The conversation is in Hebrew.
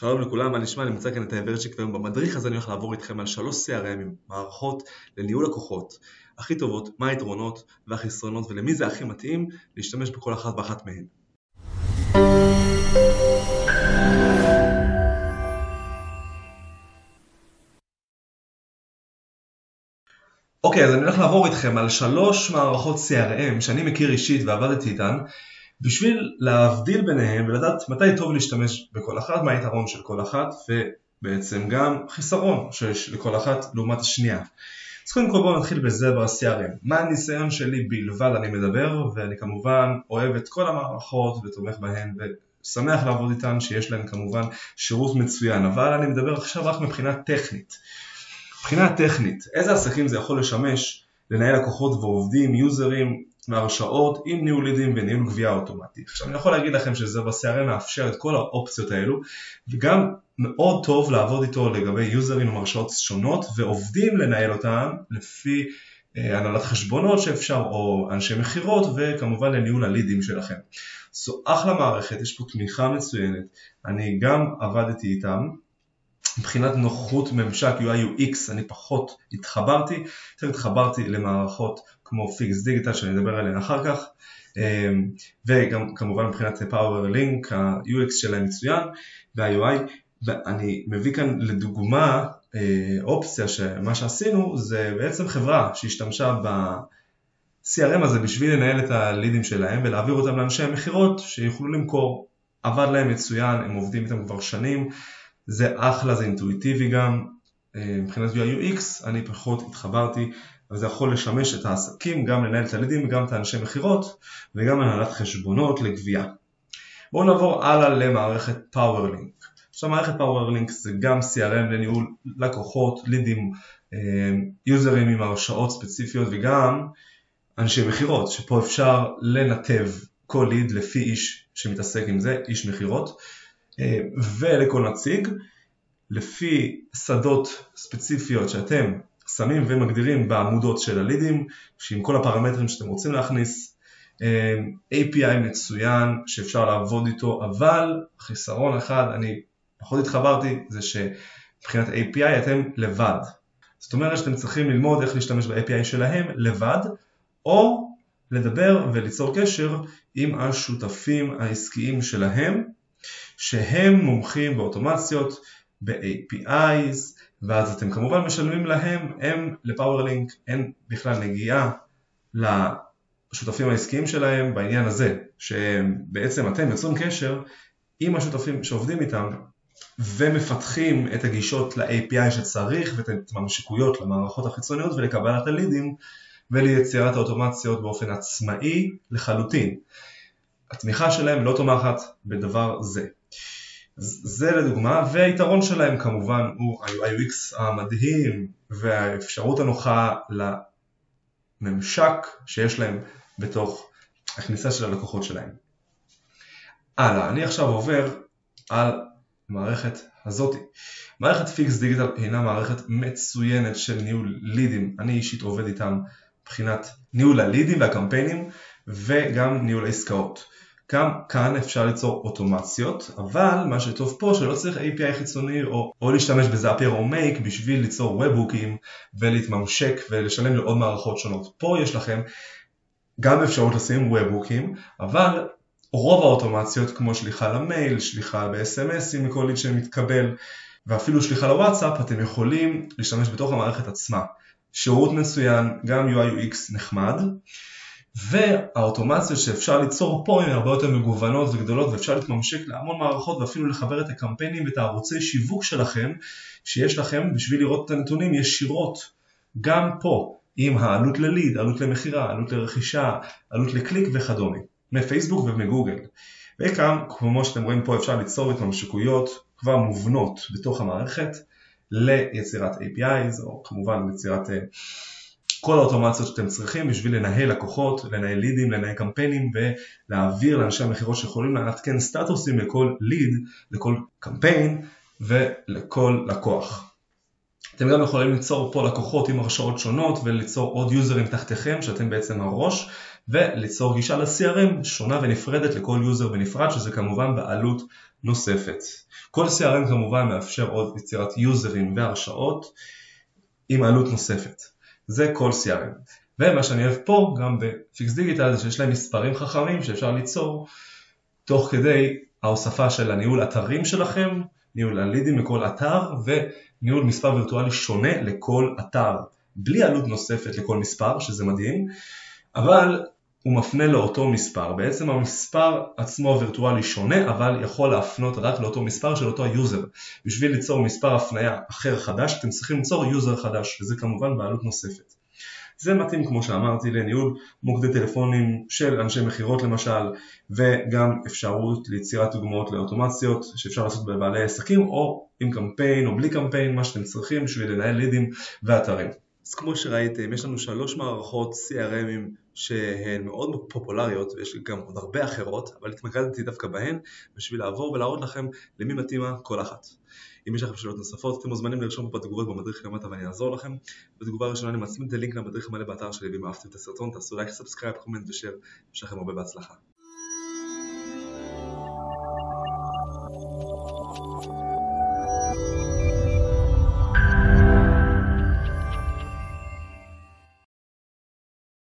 שלום לכולם, מה נשמע? אני מוצא כאן את האברצ'יק והיום במדריך הזה אני הולך לעבור איתכם על שלוש CRM עם מערכות לניהול לקוחות הכי טובות, מה היתרונות והחסרונות ולמי זה הכי מתאים להשתמש בכל אחת ואחת מהן. אוקיי, אז אני הולך לעבור איתכם על שלוש מערכות CRM שאני מכיר אישית ועבדתי איתן בשביל להבדיל ביניהם ולדעת מתי טוב להשתמש בכל אחת, מה היתרון של כל אחת ובעצם גם חיסרון שיש לכל אחת לעומת השנייה. אז קודם כל בואו נתחיל בזה ב-CRM. מה הניסיון שלי בלבד אני מדבר ואני כמובן אוהב את כל המערכות ותומך בהן ושמח לעבוד איתן שיש להן כמובן שירות מצוין אבל אני מדבר עכשיו רק מבחינה טכנית. מבחינה טכנית, איזה עסקים זה יכול לשמש לנהל לקוחות ועובדים, יוזרים, והרשאות עם ניהול לידים וניהול גבייה אוטומטי. עכשיו אני יכול להגיד לכם שזה ב-CRM מאפשר את כל האופציות האלו וגם מאוד טוב לעבוד איתו לגבי יוזרים עם הרשאות שונות ועובדים לנהל אותם לפי אה, הנהלת חשבונות שאפשר או אנשי מכירות וכמובן לניהול הלידים שלכם. זו אחלה מערכת, יש פה תמיכה מצוינת, אני גם עבדתי איתם מבחינת נוחות ממשק UI UX אני פחות התחברתי, יותר התחברתי למערכות כמו פיקס דיגיטל שאני אדבר עליהן אחר כך. אמ, וגם כמובן מבחינת Power Link ה-UX שלהם מצוין וה-UI ואני מביא כאן לדוגמה אה, אופציה שמה שעשינו זה בעצם חברה שהשתמשה ב-CRM הזה בשביל לנהל את הלידים שלהם ולהעביר אותם לאנשי המכירות שיוכלו למכור. עבד להם מצוין, הם עובדים איתם כבר שנים זה אחלה, זה אינטואיטיבי גם, אה, מבחינת UI UX אני פחות התחברתי, אבל זה יכול לשמש את העסקים, גם לנהל את הלידים, גם את האנשי מכירות וגם הנהלת חשבונות לגבייה. בואו נעבור הלאה למערכת PowerLink. עכשיו מערכת PowerLink זה גם CRM לניהול לקוחות, לידים, אה, יוזרים עם הרשאות ספציפיות וגם אנשי מכירות, שפה אפשר לנתב כל ליד לפי איש שמתעסק עם זה, איש מכירות. אה, ולכל נציג לפי שדות ספציפיות שאתם שמים ומגדירים בעמודות של הלידים שעם כל הפרמטרים שאתם רוצים להכניס אה, API מצוין שאפשר לעבוד איתו אבל חיסרון אחד אני פחות התחברתי זה שמבחינת API אתם לבד. זאת אומרת שאתם צריכים ללמוד איך להשתמש ב-API שלהם לבד או לדבר וליצור קשר עם השותפים העסקיים שלהם שהם מומחים באוטומציות, ב-APIs, ואז אתם כמובן משלמים להם, הם לפאוורלינק אין בכלל נגיעה לשותפים העסקיים שלהם בעניין הזה, שבעצם אתם יוצרים קשר עם השותפים שעובדים איתם ומפתחים את הגישות ל-API שצריך ואת ההתממשקויות למערכות החיצוניות ולקבלת הלידים וליצירת האוטומציות באופן עצמאי לחלוטין. התמיכה שלהם לא תומכת בדבר זה. זה לדוגמה, והיתרון שלהם כמובן הוא ה-UI/UX המדהים והאפשרות הנוחה לממשק שיש להם בתוך הכניסה של הלקוחות שלהם. הלאה, אני עכשיו עובר על מערכת הזאתי. מערכת פיקס דיגיטל הינה מערכת מצוינת של ניהול לידים, אני אישית עובד איתם מבחינת ניהול הלידים והקמפיינים וגם ניהול העסקאות. גם כאן אפשר ליצור אוטומציות, אבל מה שטוב פה שלא צריך API חיצוני או, או להשתמש בזאפייר או מייק בשביל ליצור ובהוקים ולהתממשק ולשלם לעוד מערכות שונות. פה יש לכם גם אפשרות לשים ובהוקים, אבל רוב האוטומציות כמו שליחה למייל, שליחה ב-SMSים מכל ליד שמתקבל ואפילו שליחה לוואטסאפ אתם יכולים להשתמש בתוך המערכת עצמה. שירות מצוין, גם UI UX נחמד והאוטומציות שאפשר ליצור פה הן הרבה יותר מגוונות וגדולות ואפשר להתממשק להמון מערכות ואפילו לחבר את הקמפיינים ואת הערוצי שיווק שלכם שיש לכם בשביל לראות את הנתונים ישירות גם פה עם העלות לליד, עלות למכירה, עלות לרכישה, עלות לקליק וכדומה מפייסבוק ומגוגל. וכאן כמו שאתם רואים פה אפשר ליצור התממשקויות כבר מובנות בתוך המערכת ליצירת APIs או כמובן ליצירת אה, כל האוטומציות שאתם צריכים בשביל לנהל לקוחות, לנהל לידים, לנהל קמפיינים ולהעביר לאנשי המכירות שיכולים לעדכן סטטוסים לכל ליד, לכל קמפיין ולכל לקוח. אתם גם יכולים ליצור פה לקוחות עם הרשאות שונות וליצור עוד יוזרים תחתיכם שאתם בעצם הראש וליצור גישה ל-CRM שונה ונפרדת לכל user בנפרד שזה כמובן בעלות נוספת. כל CRM כמובן מאפשר עוד יצירת יוזרים והרשאות עם עלות נוספת. זה כל CRM. ומה שאני אוהב פה גם בפיקס דיגיטל זה שיש להם מספרים חכמים שאפשר ליצור תוך כדי ההוספה של הניהול אתרים שלכם, ניהול הלידים לכל אתר וניהול מספר וירטואלי שונה לכל אתר, בלי עלות נוספת לכל מספר, שזה מדהים, אבל הוא מפנה לאותו מספר. בעצם המספר עצמו הווירטואלי שונה, אבל יכול להפנות רק לאותו מספר של אותו ה user. בשביל ליצור מספר הפניה אחר חדש, אתם צריכים ליצור user חדש, וזה כמובן בעלות נוספת. זה מתאים כמו שאמרתי לניהול מוקדי טלפונים של אנשי מכירות למשל וגם אפשרות ליצירת דוגמאות לאוטומציות שאפשר לעשות בבעלי עסקים או עם קמפיין או בלי קמפיין מה שאתם צריכים בשביל לנהל לידים ואתרים. אז כמו שראיתם יש לנו שלוש מערכות CRM ים שהן מאוד פופולריות ויש גם עוד הרבה אחרות אבל התמקדתי דווקא בהן בשביל לעבור ולהראות לכם למי מתאימה כל אחת. אם יש לכם שאלות נוספות, אתם מוזמנים לרשום פה בתגובות במדריך למטה ואני אעזור לכם. בתגובה הראשונה אני מצמיד את הלינק למדריך המלא באתר שלי, ואם אהבתם את הסרטון תעשו like, subscribe, comment ו share, יש לכם הרבה בהצלחה.